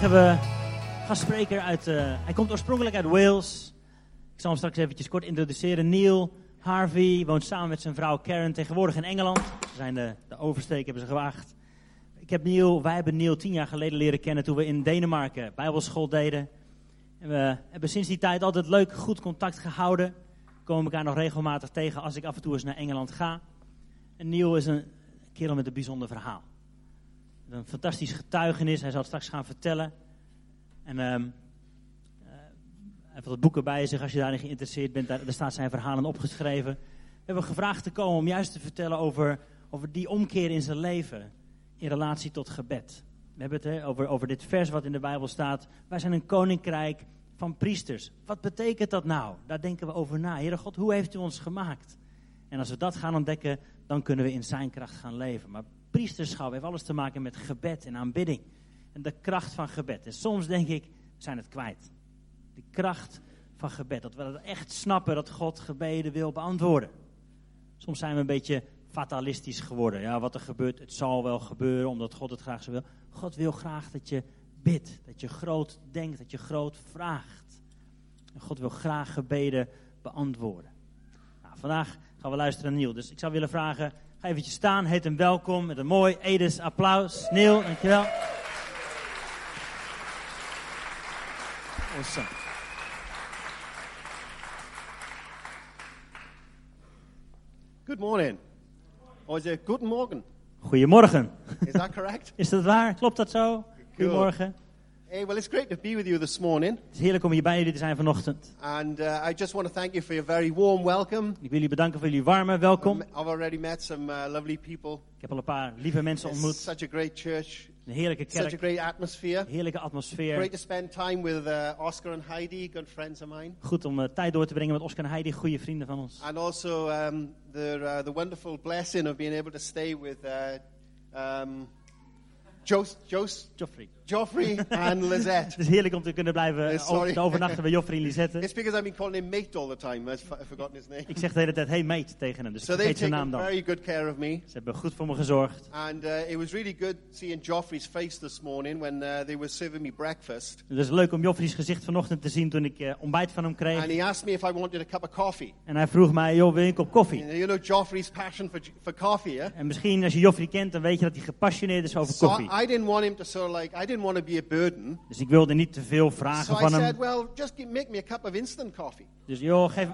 Vandaag hebben we gastspreker uit, uh, hij komt oorspronkelijk uit Wales. Ik zal hem straks eventjes kort introduceren. Neil Harvey woont samen met zijn vrouw Karen tegenwoordig in Engeland. Ze zijn de, de oversteek, hebben ze gewaagd. Ik heb Neil, wij hebben Neil tien jaar geleden leren kennen toen we in Denemarken bijbelschool deden. En we hebben sinds die tijd altijd leuk, goed contact gehouden. We komen elkaar nog regelmatig tegen als ik af en toe eens naar Engeland ga. En Neil is een kerel met een bijzonder verhaal. Een fantastisch getuigenis, hij zal het straks gaan vertellen. En um, hij heeft wat boeken bij zich, als je daarin geïnteresseerd bent, daar, daar staat zijn verhalen opgeschreven. We hebben gevraagd te komen om juist te vertellen over, over die omkeer in zijn leven in relatie tot gebed. We hebben het over, over dit vers wat in de Bijbel staat. Wij zijn een koninkrijk van priesters. Wat betekent dat nou? Daar denken we over na. Heere God, hoe heeft u ons gemaakt? En als we dat gaan ontdekken, dan kunnen we in zijn kracht gaan leven. Maar priesterschap heeft alles te maken met gebed en aanbidding. En de kracht van gebed. En soms denk ik, we zijn het kwijt. De kracht van gebed. Dat we dat echt snappen dat God gebeden wil beantwoorden. Soms zijn we een beetje fatalistisch geworden. Ja, wat er gebeurt, het zal wel gebeuren omdat God het graag zo wil. God wil graag dat je bidt, dat je groot denkt, dat je groot vraagt. En God wil graag gebeden beantwoorden. Nou, vandaag gaan we luisteren naar Niel. Dus ik zou willen vragen, ga eventjes staan, heet hem welkom met een mooi Edes applaus. Niel, dankjewel. Awesome. Good morning. Or is it Morgen? Goedemorgen. Is that correct? Is dat waar? Klopt dat zo? Goedemorgen. Hey, well, it's great to be with you this morning. Het is heerlijk om hier bij jullie te zijn vanochtend. And uh, I just want to thank you for your very warm welcome. Ik wil jullie bedanken voor jullie warme welkom. I've already met some uh, lovely people. Ik heb al een paar lieve mensen It's ontmoet. such a great church, Een heerlijke such a kerk, great atmosphere. heerlijke atmosfeer. Great to spend time with uh, Oscar and Heidi, good friends of mine. Goed om uh, tijd door te brengen met Oscar en Heidi, goede vrienden van ons. And also um, the, uh, the wonderful blessing of being able to stay with uh, um, Jos- Jos- Joffrey. Joffrey and Lizette. Het is heerlijk om te kunnen blijven sorry. over- te overnachten bij Joffrey en Lisette. It's because I've been calling him mate all the time. I've forgotten his name. Ik zeg de hele tijd, hey mate, tegen hem. Dus So vergeet zijn naam dan. very good care of me. Ze hebben goed voor me gezorgd. And uh, it was really good seeing Joffrey's face this morning when uh, they were serving me breakfast. Het is leuk om Joffrey's gezicht vanochtend te zien toen ik uh, ontbijt van hem kreeg. And he asked me if I wanted a cup of coffee. En hij vroeg mij, joh, wil je een kop koffie? You know Joffrey's passion for, for coffee, yeah? En misschien als je Joffrey kent, dan weet je dat hij gepassioneerd is over So koffie. I didn't want him to sort of like, I didn't want to be a burden. Dus ik wilde niet te veel vragen So I van said, hem. well, just make me a cup of instant coffee. Dus joh, geef,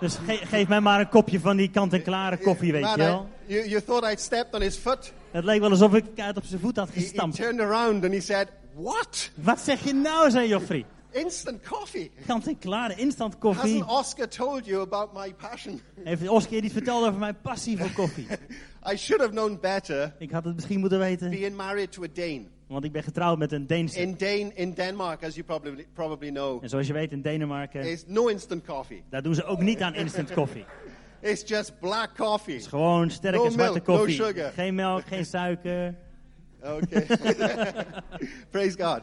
dus ge- geef mij maar een kopje van die kant-en-klare koffie, weet Man, je wel. I- you, you thought I'd stepped on his foot. Het leek wel alsof ik uit op zijn voet had He, he gestampt. turned around and he said, what? Wat zeg je nou, zei Joffrey. Instant coffee? Kant-en-klare, instant koffie. Hasn't Oscar told you about my passion? Heeft Oscar je niet verteld over mijn passie voor koffie? I should have known better Ik had het misschien moeten weten, being married to a Dane. Want ik ben getrouwd met een Deense. In, Dane, in Denmark, as you probably, probably know, En zoals je weet in Denemarken, is no instant coffee. daar doen ze ook niet aan instant koffie. It's just black coffee. Het is gewoon sterke No zwarte milk, no koffie. sugar. Geen melk, geen suiker. Okay. Praise God.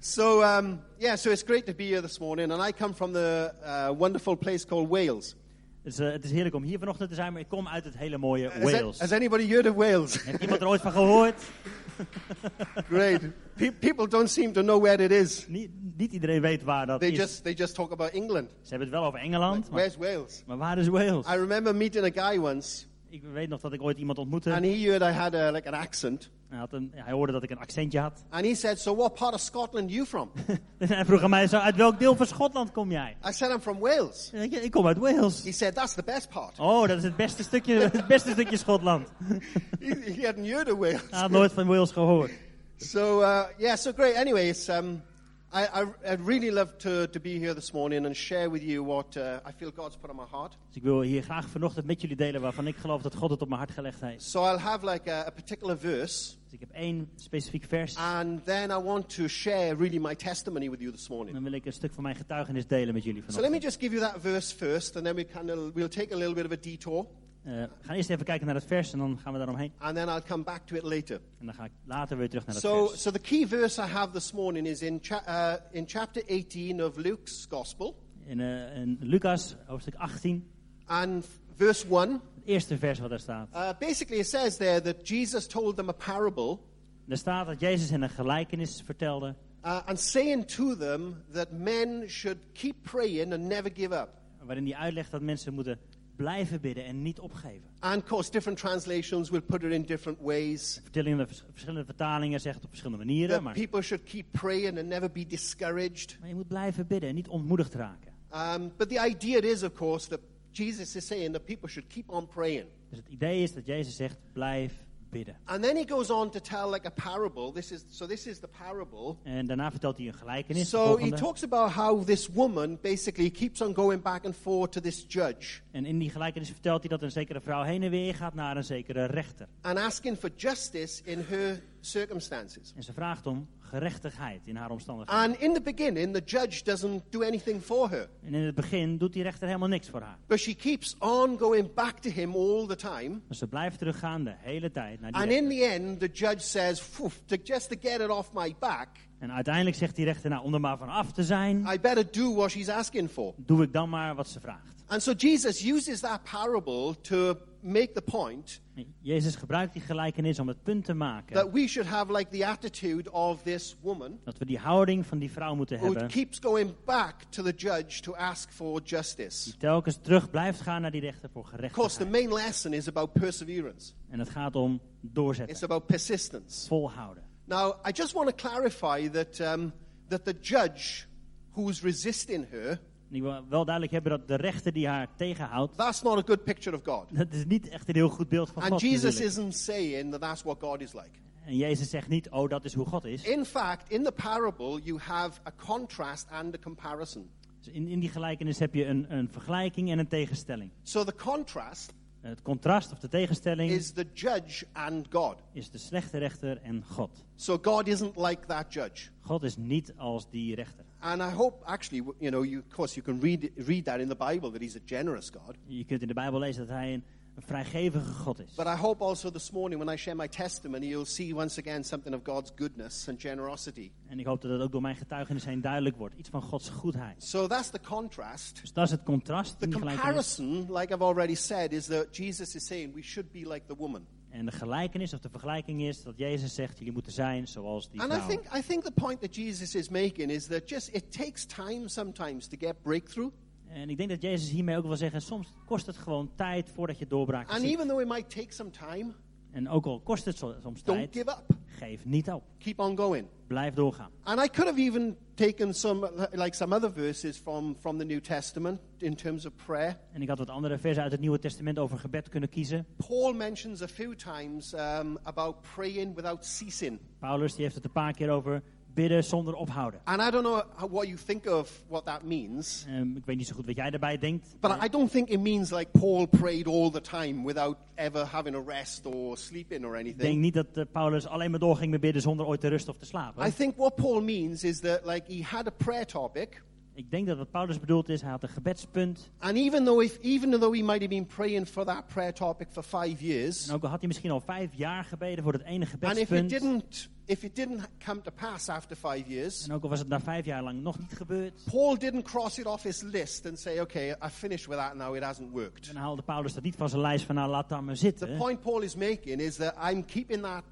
So, um, yeah, so it's great to be here this morning. And I come from the uh, wonderful place called Wales. Dus eh, het is heerlijk om hier vanochtend te zijn, maar ik kom uit het hele mooie Wales. has anybody heard of Wales? Heeft iemand er ooit van gehoord? Great. Pe- people don't seem to know where it is. Niet, niet iedereen weet waar dat They is. just, they just talk about England. Ze hebben het wel over Engeland, maar, Where's Wales? maar waar is Wales? I remember meeting a guy once, Ik weet nog dat ik ooit iemand ontmoette. and he heard I had a, like an accent. Hij, had een, hij hoorde dat ik een accentje had. And he said, So, what part of Scotland are you from? En hij vroeg aan mij, zo, uit welk deel van Schotland kom jij? I said, I'm from Wales. En ik, ik kom uit Wales. He said, That's the best part. Oh, dat is het beste stukje, het beste stukje Schotland. He, he hadn't heard of Wales. Hij had nooit van Wales gehoord. So uh, yeah, so great. Anyway, it's, um, I, I, I'd really love to, to be here this morning and share with you what uh, I feel God's put on my heart. Dus ik wil hier graag vanochtend met jullie delen waarvan ik geloof dat God het op mijn hart gelegd heeft. So I'll have like a, a particular verse, Dus ik heb één specifiek vers. and then I want to share really my testimony with you this morning. dan wil ik een stuk van mijn getuigenis delen met jullie vanochtend. So let me just give you that verse first, and then we kind of we'll take a little bit of a detour, Eh, we gaan eerst even kijken naar het vers en dan gaan we daaromheen. and then I'll come back to it later. En dan ga ik later weer terug naar het So, vers. so the key verse I have this morning is in, cha- uh, in chapter 18 of Luke's Gospel, In, eh, in Lucas, hoofdstuk 18, and verse 1. het eerste vers wat daar staat. Uh, basically, it says there that Jesus told them a parable Er staat dat Jezus hen een gelijkenis vertelde. uh, and saying to them that men should keep praying and never give up. Waarin hij uitlegt dat mensen moeten blijven bidden en niet opgeven. And of course, different translations will put it in different ways. Vertellingen, vers- verschillende vertalingen zeggen het op verschillende manieren. That Maar, people should keep praying and never be discouraged. maar je moet blijven bidden en niet ontmoedigd raken. Um, but the idea is, of course, that Jesus is saying that people should keep on praying. Dus het idee is dat Jezus zegt, blijf bidden. And then he goes on to tell like a parable. This is so. This is the parable. En daarna vertelt hij een gelijkenis. So he talks about how this woman basically keeps on going back and forth to this judge En in die gelijkenis vertelt hij dat een zekere vrouw heen en weer gaat naar een zekere rechter. and asking for justice in her circumstances. En ze vraagt om gerechtigheid in haar omstandigheden. And in the beginning, the judge doesn't do anything for her. En in het begin doet die rechter helemaal niks voor haar. But she keeps on going back to him all the time. Dus ze blijft teruggaan de hele tijd naar die And rechter. in the end, the judge says, "Phew, to, just to get it off my back, En uiteindelijk zegt die rechter, nou om er maar van af te zijn, I better do what she's asking for. doe ik dan maar wat ze vraagt. And so Jesus uses that parable to make the point Jezus gebruikt die gelijkenis om het punt te maken that we should have like the attitude of this woman dat we die houding van die vrouw moeten who hebben. keeps going back to the judge to ask for justice. Die telkens terug blijft gaan naar die rechter voor Of course, the gerechtigheid. main lesson is about perseverance. En het gaat om doorzetten, It's about persistence. volhouden. Now, I just want to clarify that, um, that the judge who's resisting her, En ik wil wel duidelijk hebben dat de rechter die haar tegenhoudt, that's not a good picture of God. dat is niet echt een heel goed beeld van And God. Jesus natuurlijk. isn't saying that that's what God is like. En Jezus zegt niet, oh dat is hoe God is. In fact, in the parable, you have a contrast and a comparison. Dus in, in die gelijkenis heb je een, een vergelijking en een tegenstelling. So the contrast Het contrast of de tegenstelling is the judge and God. is de slechte rechter en God. So God isn't like that judge. God is niet als die rechter. And I hope, actually, you know, you, of course, you can read, read that in the Bible that He's a generous God. Je kunt in de Bijbel lezen dat hij een, een vrijgevige God is. But I hope also this morning, when I share my testimony, you'll see once again something of God's goodness and generosity. En ik hoop dat het ook door mijn getuigenis heen duidelijk wordt. Iets van Gods goedheid. So that's the contrast. Dus dat is het contrast The comparison, like I've already said, is that Jesus is saying we should be like the woman. En de gelijkenis of de vergelijking is dat Jezus zegt, jullie moeten zijn zoals die And I think, I think the point that Jesus is making is that just it takes time sometimes to get breakthrough. En ik denk dat Jezus hiermee ook wil zeggen, soms kost het gewoon tijd voordat je doorbraak And ziet. even though it might take some time, En ook al kost het so- soms don't tijd, give up. geef niet op. Keep on going. Blijf doorgaan. And I could have even taken some, like some other verses from, from the New Testament in terms of prayer. En ik had wat andere versen uit het Nieuwe Testament over gebed kunnen kiezen. Paul mentions a few times um, about praying without ceasing. Paulus die heeft het een paar keer over bidden zonder ophouden. And I don't know what you think of what that means, Ehm, ik weet niet zo goed wat jij daarbij denkt. but I don't think it means like Paul prayed all the time without ever having a rest or sleeping or Ik denk anything. niet dat eh, Paulus alleen maar doorging met bidden zonder ooit te rusten of te slapen. I think what Paul means is that like he had a prayer topic, Ik denk dat wat Paulus bedoelt is, hij had een gebedspunt. and even though if even though he might have been praying for that prayer topic for five years, En ook al had hij misschien al vijf jaar gebeden voor het ene and if it gebedspunt. didn't if it didn't come to pass after five years, En ook al was het na vijf jaar lang nog niet gebeurd. Paul didn't cross it off his list and say, okay, I finished with that now, it hasn't worked. Dan haalde Paulus dat niet van zijn lijst van nou laat dat maar The zitten. point Paul is making is that I'm keeping that,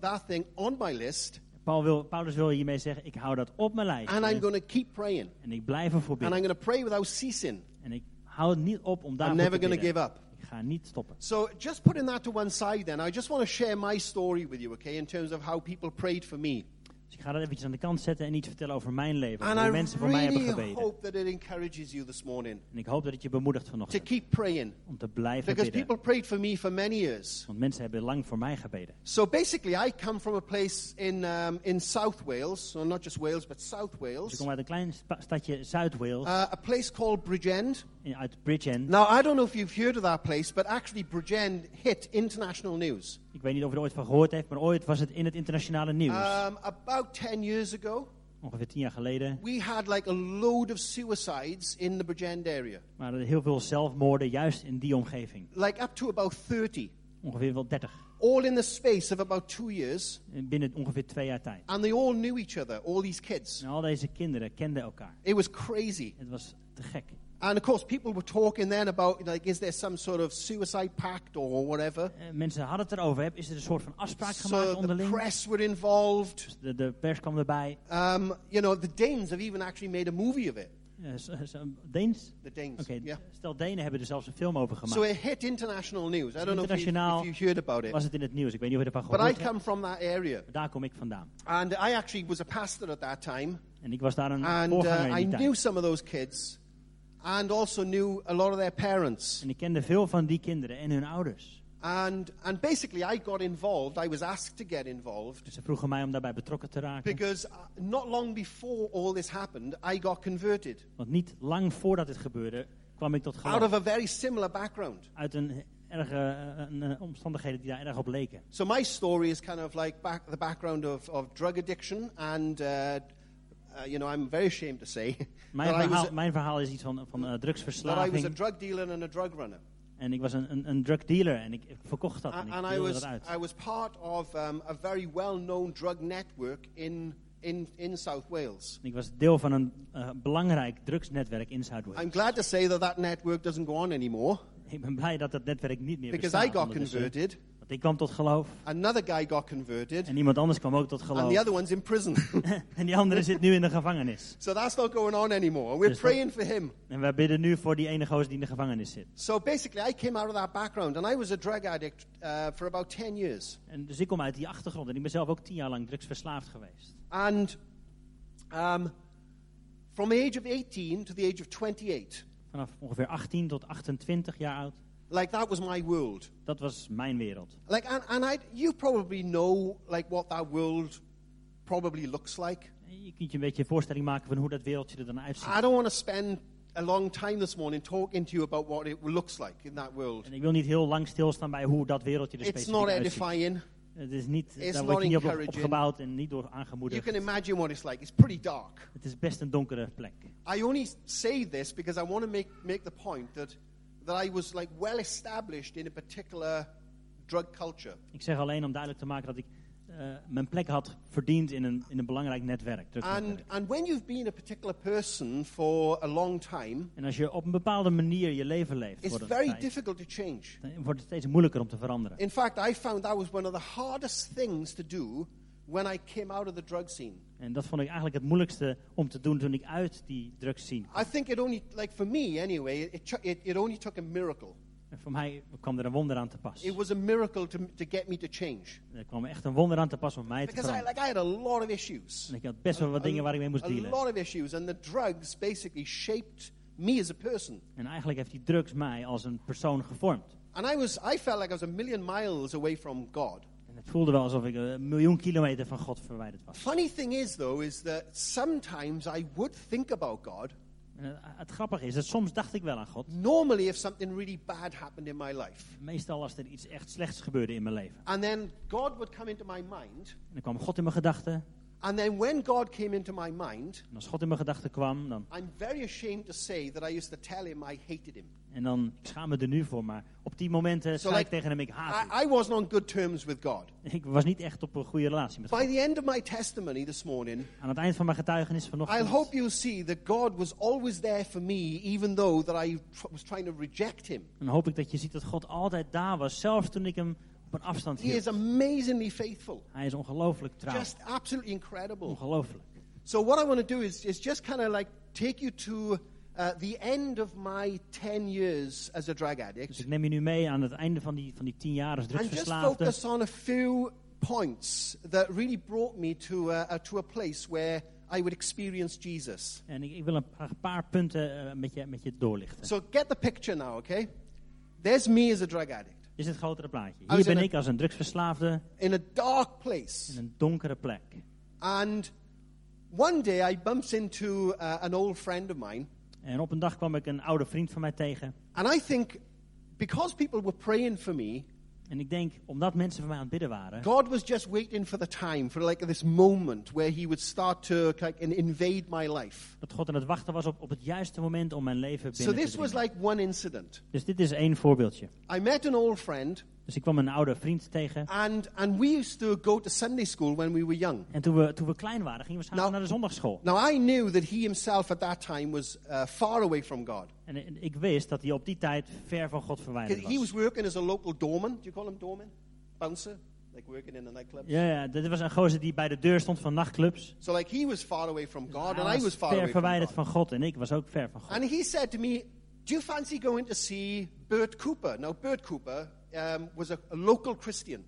that thing on my list Paul wil, Paulus wil hiermee zeggen, ik hou dat op mijn and I'm lijst. going to keep praying En ik blijf ervoor and I'm bidden. going to pray without ceasing. En ik hou het niet op om I'm daarvoor never te bidden. give up. Ik ga niet stoppen. So just putting that to one side then, I just want to share my story with you, okay, in terms of how people prayed for me. Dus ik ga dat eventjes aan de kant zetten en iets vertellen over mijn leven. I mensen voor mij hebben really gebeden. hope that it encourages you this morning En ik hoop dat het je bemoedigt to vanochtend. keep praying Om te blijven because bidden. people prayed for me for many years. Want mensen hebben lang voor mij gebeden. So basically, I come from a place in, um, in South Wales, so not just Wales, but South Dus ik Wales, kom uit een klein stadje Zuid-Wales, uh, a place called Bridgend. Uit Bridgend. Now, I don't know if you've heard of that place, but actually, Bridgend hit international news. Ik weet niet of je er ooit van gehoord heeft, maar ooit was het in het internationale nieuws. Um, about 10 years ago, Ongeveer tien jaar geleden we had like a load of suicides in the Bridgend area, waren er heel veel zelfmoorden juist in die omgeving. like up to about 30. Ongeveer wel 30. all in the space of about two years, Binnen ongeveer twee jaar tijd. and they all knew each other, all these kids. En al deze kinderen kenden elkaar. It was crazy. Het was te gek. And of course, people were talking then about, like, is there some sort of suicide pact or whatever? Eh, mensen hadden het erover. Heb- Is er een soort van afspraak gemaakt So the press were involved. Dus De, de pers kwam erbij. Um, you know, the Danes have even actually made a movie of it. Eh, s- s- Deens? The Danes. Oké, Yeah. stel Denen hebben er zelfs een film over gemaakt. So it hit international news. I don't know if you, if you heard about it. Was het in het nieuws? Ik weet niet of je ervan But I come from that area. Daar kom ik vandaan. And I actually was a pastor at that time. En ik was daar een And voorganger uh, in I die knew some of those kids. And also knew a lot of their parents. En ik kende veel van die kinderen en hun ouders. And, and basically, I got involved. I was asked to get involved. Dus ze vroegen mij om daarbij betrokken te raken. Because uh, not long before all this happened, I got converted. Want niet lang voordat dit gebeurde, kwam ik tot Out geloof. of a very similar background. Uit een erge een, eh, omstandigheden die daar erg op leken. So my story is kind of like back, the background of, of drug addiction. And, uh, uh, you know, I'm very ashamed to say Mijn that, I was verhaal, a, mijn verhaal is iets van, van eh, that I was a drugsverslaving. drug dealer and a drug runner. En ik was een, een, een drug dealer en ik, verkocht dat en And, ik I, was, dat uit. I was part of um, a very well-known drug network in, in, in South Wales. Ik was deel van een eh, belangrijk drugsnetwerk in Zuid-Wales. I'm glad to say that that network doesn't go on anymore Ik ben blij dat dat netwerk niet meer because bestaat. I got converted. Want ik kwam tot geloof Another guy got converted, en iemand anders kwam ook tot and the geloof. other one's in prison. En die andere zit nu in de gevangenis. so that's not going on anymore. We're Dus praying for him. En wij bidden nu voor die ene gozer die in de gevangenis zit. So basically, I came out of that background, and I was a drug addict uh, for about 10 years. En dus ik kom uit die achtergrond en ik ben zelf ook tien jaar lang drugsverslaafd geweest. And um, from the age of 18 to the age of 28, Vanaf ongeveer 18 tot 28 jaar oud. Like that was my world. Dat was mijn wereld. Like, and, and I, you probably know like what that world probably looks like. Je kunt je een beetje een voorstelling maken van hoe dat wereldje er dan uitziet. I don't want to spend a long time this morning talking to you about what it looks like in that world. En ik wil niet heel lang stilstaan bij hoe dat wereldje er It's specifiek not uitziet. edifying. Het is niet, It's daar not word je niet op encouraging. opgebouwd en niet door You aangemoedigd. can imagine what it's like. It's pretty dark. Het is best een donkere plek. I only say this because I want to make, make the point that, that I was like well established in a particular drug culture. Ik zeg alleen om duidelijk te maken dat ik eh, mijn plek had verdiend in een, in een belangrijk netwerk. And, and when you've been a particular person for a long time, En als je op een bepaalde manier je leven leeft, it's wordt het, very tijd- difficult to change. wordt het steeds moeilijker om te veranderen. In fact, I found that was one of the hardest things to do when I came out of the drug scene. En dat vond ik eigenlijk het moeilijkste om te doen toen ik uit die drugs zien. I think it only, like for me anyway, it, it, it only took a miracle. En voor mij kwam er een wonder aan te pas. It was a miracle to, to get me to change. Er kwam echt een wonder aan te pas om mij te Because I, veranderen. like, I had a lot of issues. En ik had best wel wat dingen waar ik mee moest a dealen. lot of issues, and the drugs basically shaped me as a person. En eigenlijk heeft die drugs mij als een persoon gevormd. And I was, I felt like I was a million miles away from God. Voelde wel alsof ik een miljoen kilometer van God verwijderd was. Funny thing is, though, is that sometimes I would think about God. En het, het grappige is dat soms dacht ik wel aan God. Normally, if something really bad happened in my life, Meestal als er iets echt slechts gebeurde in mijn leven. and then God would come into my mind, En dan kwam God in mijn gedachten. And then when God came into my mind, En als God in mijn gedachten kwam, dan, I'm very ashamed to say that I used to tell him I hated him. en dan, ik schaam me er nu voor, maar op die momenten So zei like, ik tegen hem, ik haat. I, I wasn't on good terms with God. Ik was niet echt op een goede relatie met By God. the end of my testimony this morning, Aan het eind van mijn getuigenis I vanochtend hope you'll see that God was always there for me, even though that I was trying to reject him. dan hoop ik dat je ziet dat God altijd daar was, zelfs toen ik hem op een afstand He is hield. amazingly faithful, Hij is ongelooflijk trouw. just absolutely incredible. Ongelooflijk. So what I want to do is, is just kind of like take you to uh, the end of my 10 years as a drug Dus addict ik neem je nu mee aan het einde van die, van die tien jaar als and just focus on a few points that really brought me to, uh, uh, to a place where I would experience Jesus. En ik, ik wil een paar, paar punten eh, met, je, met je doorlichten. So get the picture now, okay? There's me as a drug addict is het grotere plaatje. Hier ben ik als een drugsverslaafde in a dark place. in een donkere plek. And one day I bumped into uh, an old friend of mine, En op een dag kwam ik een oude vriend van mij tegen. and I think because people were praying for me, En ik denk, omdat mensen voor mij aan het bidden waren, God was just waiting for the time, for like this moment where He would start to like in- invade my life. dat God aan het wachten was op, op het juiste moment om mijn leven So binnen this te was like one incident. Dus dit is één voorbeeldje. I met an old friend, Dus ik kwam een oude vriend tegen. And, and we used to go to Sunday school when we were young. En toen we, toen we klein waren, gingen we samen Nou- naar de zondagschool. Now, I knew that he himself at that time was uh, far away from God. En, en ik wist dat hij op die tijd ver van God verwijderd He was was. working as a local doorman. Do you call him doorman? Bouncer? Like working in the nightclubs? Ja, ja, dit was een gozer die bij de deur stond van nachtclubs. So, like, he was far away from God, and I was was far ver away from verwijderd God. van God en ik was ook ver van God. And he said to me, Do you fancy going to see Bert Cooper? Now, Bert Cooper um, was a, a local Christian.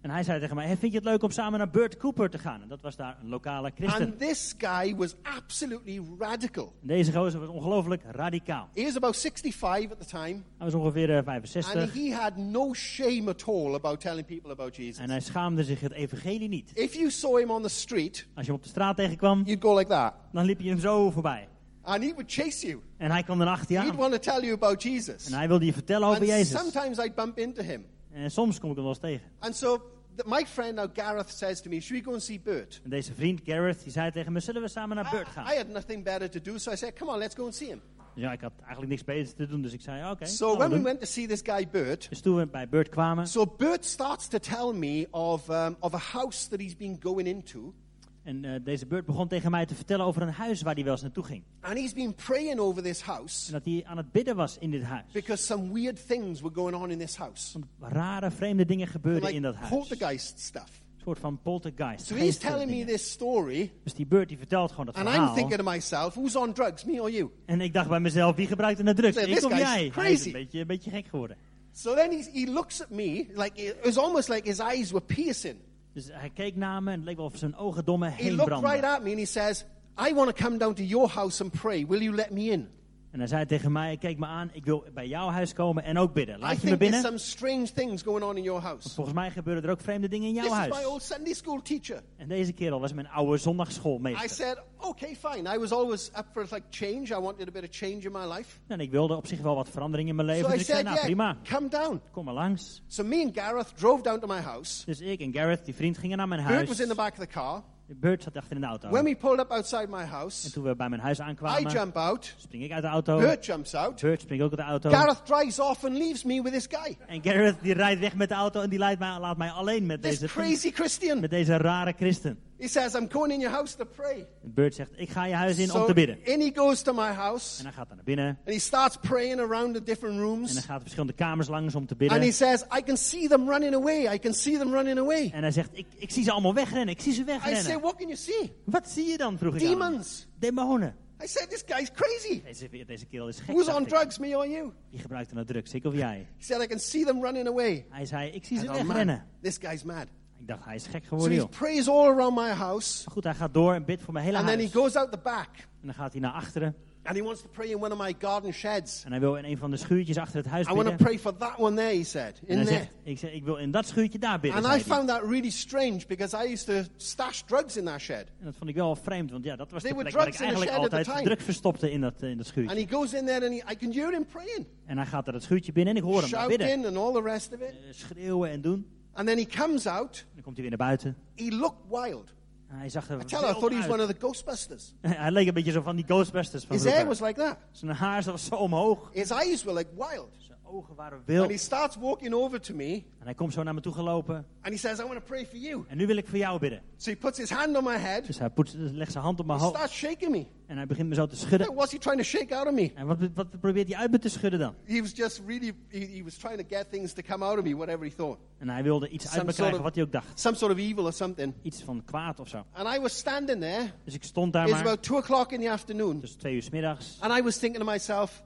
En hij zei tegen mij, hey, vind je het leuk om samen naar Burt Cooper te gaan? En dat was daar een lokale christen. And this guy was absolutely radical. En deze gozer was ongelooflijk radicaal. He was about 65 at the time, Hij was ongeveer eh, and 65 he had no shame at all about telling people about Jesus. en hij schaamde zich het evangelie niet. If you saw him on the street, Als je hem op de straat tegenkwam, you'd go like that. dan liep je hem zo voorbij. And he would chase you. En hij kwam dan achter je He'd aan. want to tell you about Jesus. En hij wilde je vertellen over And Jezus. sometimes I'd bump into him. En soms kom ik hem wel eens tegen. And so my friend now, Gareth, says to me, Should we go and see Bert? En deze vriend, Gareth, die zei tegen me, zullen we samen naar I, Burt gaan? I had nothing better to do, so I said, Come on, let's go and see him. Ja, ik had eigenlijk niks beters te doen, dus ik zei, oké. So gaan we when we doen. went to see this guy, Bert, Dus toen we bij Burt kwamen, so Bert starts to tell me of, um, of a house that he's been going into. En eh, deze Burt begon tegen mij te vertellen over een huis waar hij wel eens naartoe ging. And he's been praying over this En house dat hij aan het bidden was in dit huis. because some weird things were going on in this house. Want rare, vreemde dingen gebeurden in dat Like huis. poltergeist stuff. Een soort van poltergeist. So he's telling me this story, Dus die Burt die vertelt gewoon dat and I'm verhaal. thinking to myself, who's on drugs, me or you? En ik dacht bij mezelf, wie gebruikt er nou drugs? Say, Ik of jij? Hij is crazy. een beetje, een beetje gek geworden. So then he looks at me, like it was almost like his eyes were piercing. Dus hij keek naar me en het leek wel of zijn ogen door me He heen looked right brandden. at me and he says, I want to come down to your house and pray. Will you let me in? En hij zei tegen mij, keek me aan, ik wil bij jouw huis komen en ook bidden. I Laat je me binnen? some strange things going on in your house. Volgens mij gebeuren er ook vreemde dingen in This jouw is my huis. old Sunday school teacher. En deze kerel was mijn oude I zondagschoolmeester. said, okay, fine. I was always up for like change. I wanted a bit of change in my life. En ik wilde op zich wel wat verandering in mijn So leven. I Dus ik zei, nou yeah, prima, come down. kom maar langs. So me and Gareth drove down to my house. Dus ik en Gareth, die vriend, gingen naar mijn Bert huis. was in the back of the car. Bert zat achter in de auto. When we pulled up outside my En house, toen we bij mijn huis I aankwamen, jump out. spring ik uit de auto. Bert jumps out. Bert springt ook uit de auto. Gareth drives off and leaves me with this guy. En Gareth die rijdt weg met de auto en die leidt mij, laat mij alleen met This deze, crazy Christian. met deze rare christen. He says, I'm going in your house to pray. En Bert zegt, ik ga je huis in om So te bidden. in he goes to my house. En hij gaat naar binnen. And he starts praying around the different En rooms. gaat hij verschillende kamers langs om te And he bidden. says, I can see them running away. I can see them running away. En hij zegt, ik, ik zie ze allemaal wegrennen. Ik zie ze I say, wegrennen. What can you see? Wat zie je dan, vroeg ik aan hem. Demons. Demonen. I said, This guy's crazy. Deze, deze kerel is gek. Who's on ik. drugs, me or you? Die gebruikt nou drugs, ik of jij? He said, I can see them running away. Hij zei, ik zie ze wegrennen. man, this guy's mad. Ik dacht, hij is gek So geworden, he joh. prays all around my house. Maar goed, hij gaat door en bidt voor mijn hele And then he huis. goes out the back. En dan gaat hij naar achteren. And he wants to pray in one of my garden sheds. En hij wil in een van de schuurtjes achter het huis I want to bidden. pray for that one there, he said. In there. ik, zeg, ik wil in dat schuurtje daar bidden. And I found that really strange because I used to stash drugs in that shed. En dat vond ik wel vreemd, want ja, dat was de plek waar ik eigenlijk altijd drugs verstopte in dat, in dat And schuurtje. he goes in there and he, I can hear him praying, En hij gaat naar het schuurtje binnen en ik hoor hem bidden. shouting and all the rest of it. Eh, schreeuwen en doen. And then he comes out. Dan komt hij weer naar buiten. He looked wild. En hij zag er I tell you, I wild thought he was one of the Ghostbusters. Hij leek een beetje zo van die Ghostbusters van His hair was like that. Zijn haar was zo omhoog. His eyes were like wild. Ogen waren And wild. he starts walking over to me En hij komt zo naar me toe gelopen. and he says, I want to pray for you. En nu wil ik voor jou bidden. So he puts his hand on my head. Dus hij poetst, legt zijn hand op mijn He hoofd. starts shaking me. En hij begint me zo te schudden. What's he trying to shake out of me? En wat, wat probeert hij uit me te schudden dan? He was just really, he, he was trying to get things to come out of me, whatever he thought. En hij wilde iets uit Some me sort krijgen of- wat hij ook dacht. Some sort of evil or something. Iets van kwaad of zo. And I was standing there. Dus ik stond daar It's maar. about two o'clock in the afternoon. Dus twee uur middags. And I was thinking to myself,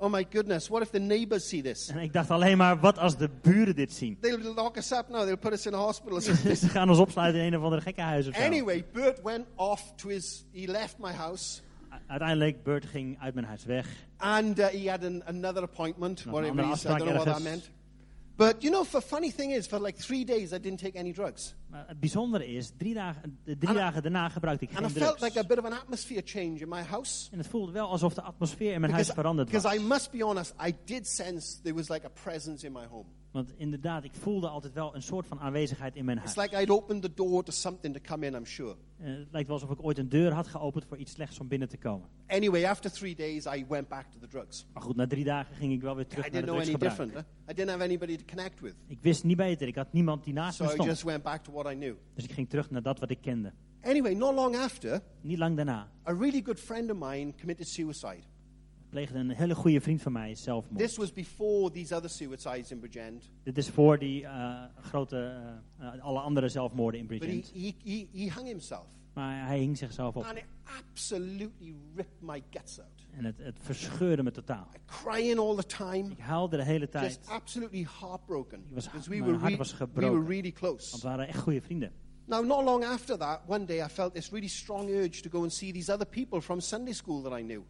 oh my goodness, what if the neighbors see this? En ik dacht alleen maar, wat als de buren dit zien? They'll lock us up now. They'll put us in a hospital. Ze gaan ons opsluiten in een of andere gekkenhuis of zo. anyway, Bert went off to his, he left my house. Uiteindelijk, Bert ging uit mijn huis weg. And uh, he had an, another appointment, Nog whatever he said. I don't know what that meant. But you know, the funny thing is, for like three days, I didn't take any drugs. Maar het bijzondere is, drie dagen, de drie En- dagen daarna gebruikte ik And I geen felt drugs. like a bit of an atmosphere change in my house. En het voelde wel alsof de atmosfeer in mijn huis veranderd was. because I must be honest, I did sense there was like a presence in my home. Want inderdaad, ik voelde altijd wel een soort van aanwezigheid in mijn It's huis. like I'd opened the door to something to come in, I'm sure. Eh, het lijkt wel alsof ik ooit een deur had geopend voor iets slechts om binnen te komen. Anyway, after three days, I went back to the drugs. Maar goed, na drie dagen ging ik wel weer I terug naar de know any drugsgebruik. different. Huh? I didn't have anybody to connect with. Ik wist niet beter. Ik had niemand die naast So me I stond. just went back to what I knew. Dus ik ging terug naar dat wat ik kende. Anyway, not long after, Niet lang daarna a really good friend of mine committed suicide. Pleegde een hele goede vriend van mij zelfmoord. This was before these other suicides in Bridgend. Dit is voor die eh, grote, eh, alle andere zelfmoorden in Bridgend. he, he, he hung himself. Maar hij hing zichzelf op. And it absolutely ripped my guts out. En het, het verscheurde me totaal. Crying all the time. Ik huilde de hele Just tijd. absolutely heartbroken. Ik was- we mijn were, hart was we gebroken. were really close. Want we waren echt goede vrienden. Now, not long after that, one day I felt this really strong urge to go and see these other people from Sunday school that I knew.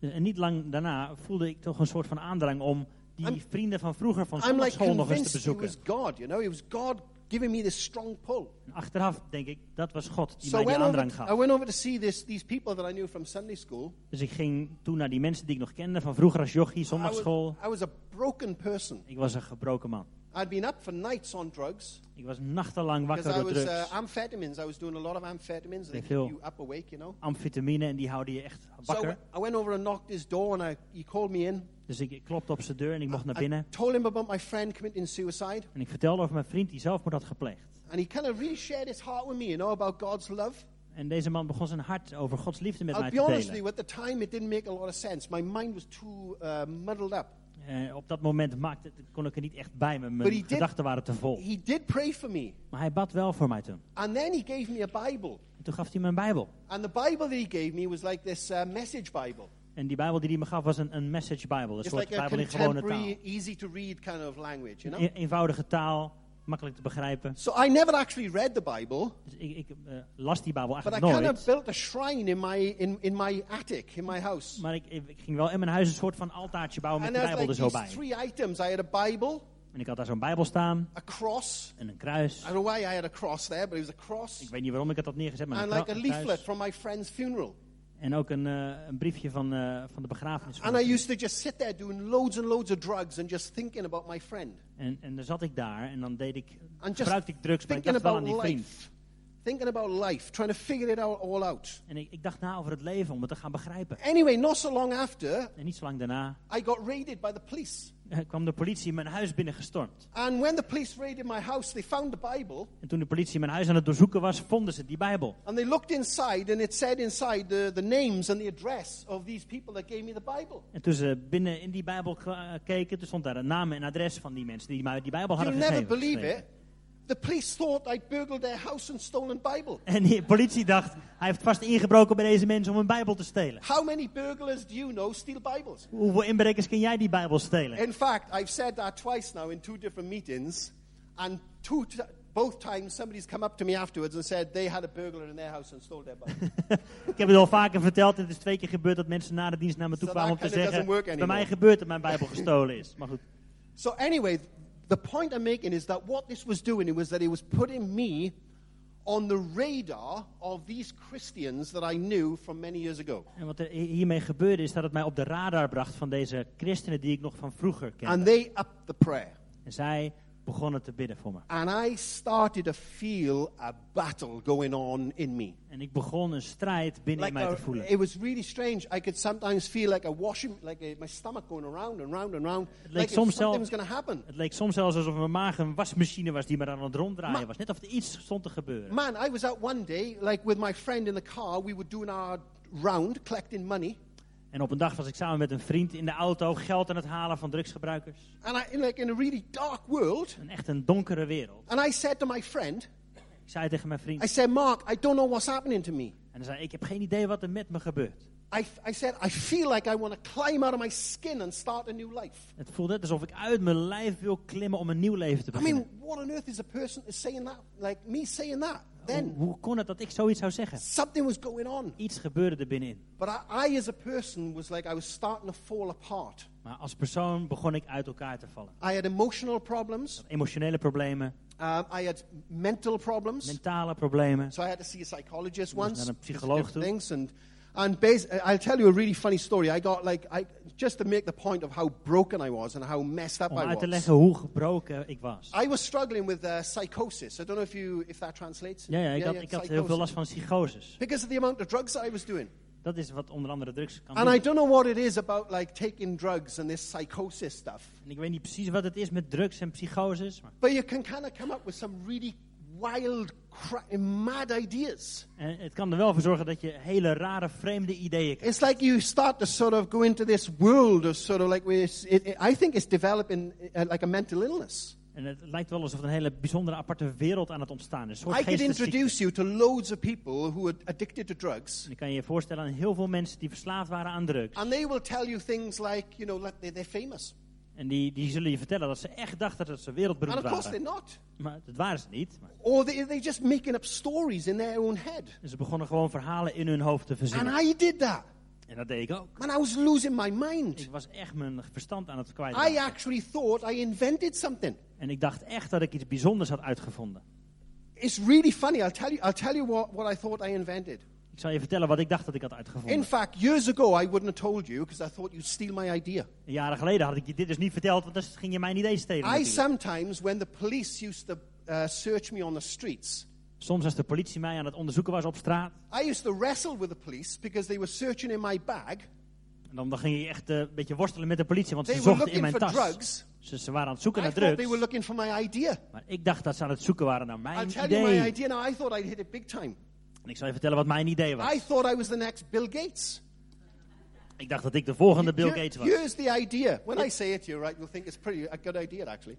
En niet lang daarna voelde ik toch een soort van aandrang om die I'm- vrienden van vroeger van like zondagschool nog eens te it bezoeken. was God, you know? It was God giving me this strong pull. En achteraf denk ik, dat was God die So mij die aandrang I gaf. went over to see this, these people that I knew from Sunday school. Dus ik ging toen naar die mensen die ik nog kende van vroeger als jochie, I was, zondagsschool. I was a broken person. Ik was een gebroken man. I'd been up for nights on drugs Ik was nachtenlang because wakker I door was drugs. uh, amphetamines. I was doing a lot of amphetamines. They keep you up awake, you know. Amfetamine en die houden je echt So I wakker. went- I went over and knocked his door, and I, he called me in. Dus ik, ik klopte op zijn deur en ik mocht naar I binnen. told him about my friend committing suicide, En ik vertelde over mijn vriend die zelfmoord had gepleegd. and he kind of really shared his heart with me, you know, about God's love. En deze man begon zijn hart over Gods liefde met I'll mij be te honest with delen. you, at the time it didn't make a lot of sense. My mind was too uh, muddled up. Eh, op dat moment maakte, kon ik er niet echt bij me. Mijn did- gedachten waren te vol. He did pray for me, Maar hij bad wel voor mij toen. and then he gave me a Bible. En toen gaf hij me een Bijbel. And the Bible that he gave me was like this uh, message Bible. En die Bijbel die hij me gaf was een, een message Bijbel. Een It's soort like Bijbel in gewone taal. easy to read kind of language, you know? Een eenvoudige taal, makkelijk te begrijpen. So I never actually read the Bible, Dus ik, ik eh, las die Bijbel but I eigenlijk kind nooit. of built a shrine in my, in, in my attic, in my house. Maar ik, ik ging wel in mijn huis een soort van altaartje bouwen met And de Bijbel like er zo bij. three items. I had a Bible, En ik had daar zo'n Bijbel staan a cross. en een kruis. I don't know why I had a cross there, but it was a cross. Ik weet niet waarom ik het had neergezet, maar And een, like a leaflet from my friend's funeral. En ook een, eh, een briefje van, eh, van de begrafenis. And I used to just sit there doing loads and loads of drugs and just thinking about my friend. En, en dan zat ik daar en dan deed ik, And gebruikte ik drugs, maar ik dacht wel aan die vriend. life. Thinking about life, trying to figure it out all out. En ik, ik dacht na over het leven om het te gaan begrijpen. Anyway, not so long after, En niet zo lang daarna I got raided by the police. Eh, kwam de politie mijn huis binnengestormd. And when the police raided my house, they found the Bible. En toen de politie mijn huis aan het doorzoeken was, vonden ze die Bijbel. And they looked inside, and it said inside the, the names and the address of these people that gave me the Bible. En toen ze binnen in die Bijbel eh, keken, toen stond daar een naam en adres van die mensen die mij die Bijbel hadden You'll never gegeven. believe geschreven. it. The police thought I'd burgled their house and stolen Bible. En die politie dacht, hij heeft vast ingebroken bij deze mensen om een Bijbel te stelen. How many burglars do you know steal Bibles? Hoeveel inbrekers kun jij die Bijbel stelen? In fact, I've said that twice now in two different meetings, and two both times somebody's come up to me afterwards and said they had a burglar in their house and stole their Bible. Ik heb het al vaker verteld. Het is twee keer gebeurd dat mensen na de dienst naar me toe So kwamen om te zeggen... Bij mij anymore." gebeurt dat mijn Bijbel gestolen is. Maar goed. so anyway, the point I'm making is that what this was doing was that it was putting me on the radar of these Christians that I knew from many years ago. En wat er hiermee gebeurde is dat het mij op de radar bracht van deze christenen die ik nog van vroeger kende. And they upped the prayer. En zij begonnen te bidden voor me. And I started to feel a battle going on in me. En ik begon een strijd binnen in Like mij a, te voelen. it was really strange. I could sometimes feel like a washing, like a, my stomach going around and round and round. leek Like soms zelf- was happen. Het leek soms zelfs alsof mijn maag een wasmachine was die maar aan het ronddraaien was. Net of er iets stond te gebeuren. Man, I was out one day, like with my friend in the car. We were doing our round, collecting money. En op een dag was ik samen met een vriend in de auto geld aan het halen van drugsgebruikers. And I, in, like in a really dark world. Een echt een donkere wereld. And I said to my friend, Ik zei tegen mijn vriend. I said, Mark, I don't know what's happening to me. En hij zei, ik heb geen idee wat er met me gebeurt. I, I said, I feel like I want to climb out of my skin and start a new life. Het voelt net alsof ik uit mijn lijf wil klimmen om een nieuw leven te I beginnen. mean, what on earth is a person saying that? Like me saying that? Then Hoe, hoe kon het dat ik zoiets zou zeggen? something was going on. Iets gebeurde er binnenin. But I, I, as a person, was like I was starting to fall apart. Maar als persoon begon ik uit elkaar te vallen. I had emotional problems. Emotionele problemen, Um, I had mental problems. mentale problemen. So I had to see a psychologist once. naar een psycholoog toe. things and and bas- I'll tell you a really funny story. I got like I just to make the point of how broken I was and how messed up Om I uit te was. leggen hoe gebroken ik was. I was struggling with uh, psychosis. I don't know if you if that translates. Ja, ja, ik had, ik had heel veel last van psychoses. because of the amount of drugs I was doing. Dat is wat onder andere drugs kan And I don't know what it is about like taking drugs and this psychosis stuff. En ik weet niet precies wat het is met drugs en psychoses. Maar, But you can kind of come up with some really wild, mad ideas. en het kan er wel voor zorgen dat je hele rare, vreemde ideeën krijgt. It's like you start to sort of go into this world of sort of like it- I think it's developing uh, like a mental illness. En het lijkt wel alsof een hele bijzondere, aparte wereld aan het ontstaan is. I could introduce you to loads of people who are addicted to drugs, En ik kan je voorstellen aan heel veel mensen die verslaafd waren aan drugs. and they will tell you things like, you know, like they're famous. En die, die zullen je vertellen dat ze echt dachten dat ze And wereldberoemd of course they're waren. not. Maar dat waren ze niet. Maar Or they, they're just making up stories in their own head. ze begonnen gewoon verhalen in hun hoofd te And verzinnen. I did that. En dat deed ik ook. Man, I was losing my mind. Ik was echt mijn verstand aan het I kwijtraken. actually thought I invented something. En ik dacht echt dat ik iets bijzonders had uitgevonden. It's really funny. I'll tell you, I'll tell you what, what I thought I invented. Ik zal je vertellen wat ik dacht dat ik had In uitgevonden. fact, years ago, I wouldn't have told you because I thought you'd steal my idea. Jaren geleden had ik je dit dus niet verteld, want dan ging je mijn idee stelen. I natuurlijk. sometimes, when the police used to uh, search me on the streets, Soms als de politie mij aan het onderzoeken was op straat, I used to wrestle with the police because they were searching in my bag. en dan, dan ging je echt eh, een beetje worstelen met de politie, want ze They were zochten in mijn tas. drugs. Ze, ze waren aan het zoeken I naar thought they drugs, were looking for my idea. maar ik dacht dat ze aan het zoeken waren naar I'll mijn tell you my idee. idea now. I thought I'd hit it big time. En ik zal je vertellen wat mijn idee was. I thought I was the next Bill Gates. Ik dacht dat ik de volgende Bill Gates was. Here's the idea. When I say it to you, right, you'll think it's pretty a good idea, actually.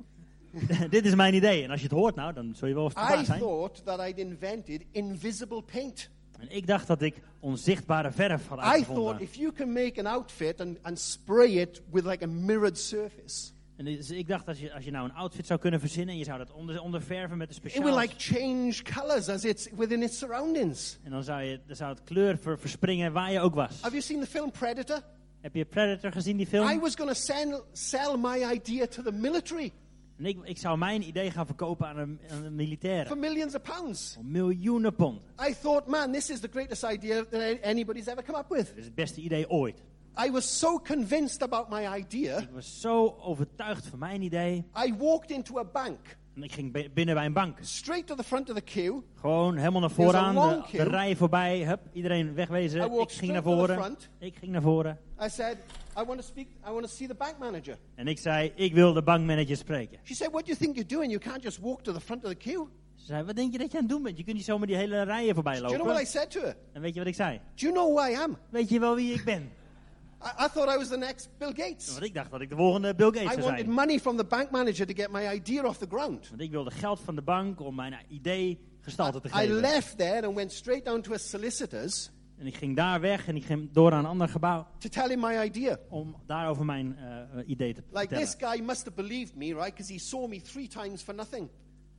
Dit is mijn idee. En als je het hoort nou, dan zul je wel I verbaasd zijn. thought that I'd invented invisible paint. En ik dacht dat ik onzichtbare verf had I thought uitgevonden. if you can make an outfit and, and spray it with like a mirrored surface, En dus ik dacht als je, als je nou een outfit zou kunnen verzinnen en je zou dat onder, onderverven met een it speciaal... will like change colors as it's within its surroundings. En dan zou, je, dan zou het kleur ver- verspringen waar je ook was. Have you seen the film Predator? Heb je Predator gezien, die film? I was going to sell, sell my idea to the military En ik, ik zou mijn idee gaan verkopen aan een, aan een militaire. for millions of pounds. Voor miljoenen pond. I thought, man, this is the greatest idea that anybody's ever come up with. Dat is het beste idee ooit. I was so convinced about my idea. Ik was zo overtuigd van mijn idee. I walked into a bank, En ik ging bi- binnen bij een bank. straight to the front of the queue. Gewoon helemaal naar vooraan. De, de rij voorbij. Hup, iedereen wegwezen. Ik ging naar voren. Ik ging naar voren. I said, I want to speak, I want to see the bank manager. En ik zei, ik wil de bankmanager spreken. She said, what do you think you're doing? You can't just walk to the front of the queue. Ze zei, wat denk je dat je aan het doen bent? Je kunt niet zomaar die hele rijen voorbij Do you know what I lopen. said to her? En weet je wat ik zei? Do you know who I am? Weet je wel wie ik ben? I, I thought I was the next Bill Gates. Want ik dacht dat ik de volgende Bill Gates I zou wanted zijn. money from the bank manager to get my idea off the ground. Want ik wilde geld van de bank om mijn idee gestalte te I geven. left there and went straight down to a solicitor's En ik ging daar weg en ik ging door naar een ander gebouw to tell him my idea. om daarover mijn eh, idee te Like vertellen. this guy must have believed me, right? Because he saw me three times for nothing.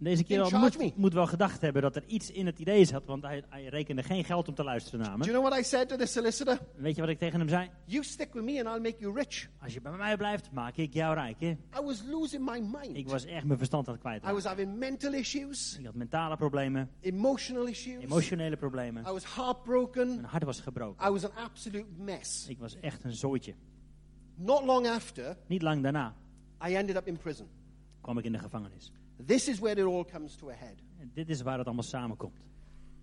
Deze kerel me. moet, moet wel gedacht hebben dat er iets in het idee zat, want hij, hij rekende geen geld om te luisteren naar Do me. you know what I said to the solicitor? Weet je wat ik tegen hem zei? You stick with me and I'll make you rich. Als je bij mij blijft, maak ik jou rijk. Hè? I was losing my Ik mind. was echt mijn verstand aan het kwijt. I was having mental issues, Ik had mentale problemen, emotional issues. emotionele problemen. I was heartbroken. Mijn hart was gebroken. I was an absolute mess. Ik was echt een zooitje. Not long after, Niet lang daarna I ended up in prison. kwam ik in de gevangenis. This is where it all comes to a head. En dit is waar het allemaal samenkomt.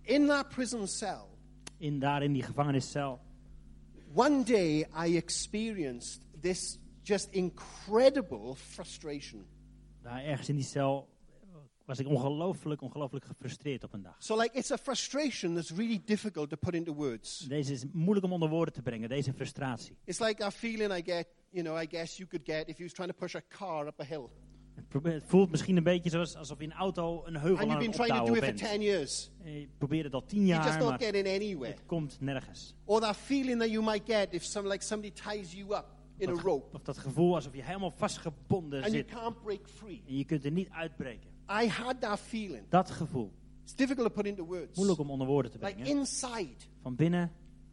In that prison cell, In, daar in die gevangeniscel one day I experienced this just incredible frustration. Daar ergens in die cel was ik ongelooflijk, ongelooflijk gefrustreerd op een dag. So, like, it's a frustration that's really difficult to put into words. Deze is moeilijk om onder woorden te brengen, deze frustratie. It's like a feeling I get, you know, I guess you could get if you was trying to push a car up a hill. Het, voelt misschien een beetje zoals alsof je een auto een heuvel And aan het opbouwen it for bent. 10 years. Je probeert het al tien jaar, not maar het komt nergens. Or that feeling that you might get if some, like somebody ties you up in a Dat, rope of dat gevoel alsof je helemaal vastgebonden and you zit can't break free. en je kunt er niet uitbreken. I had that feeling. Dat gevoel, It's difficult to put into words. moeilijk om onder woorden te Like brengen. inside, Van binnen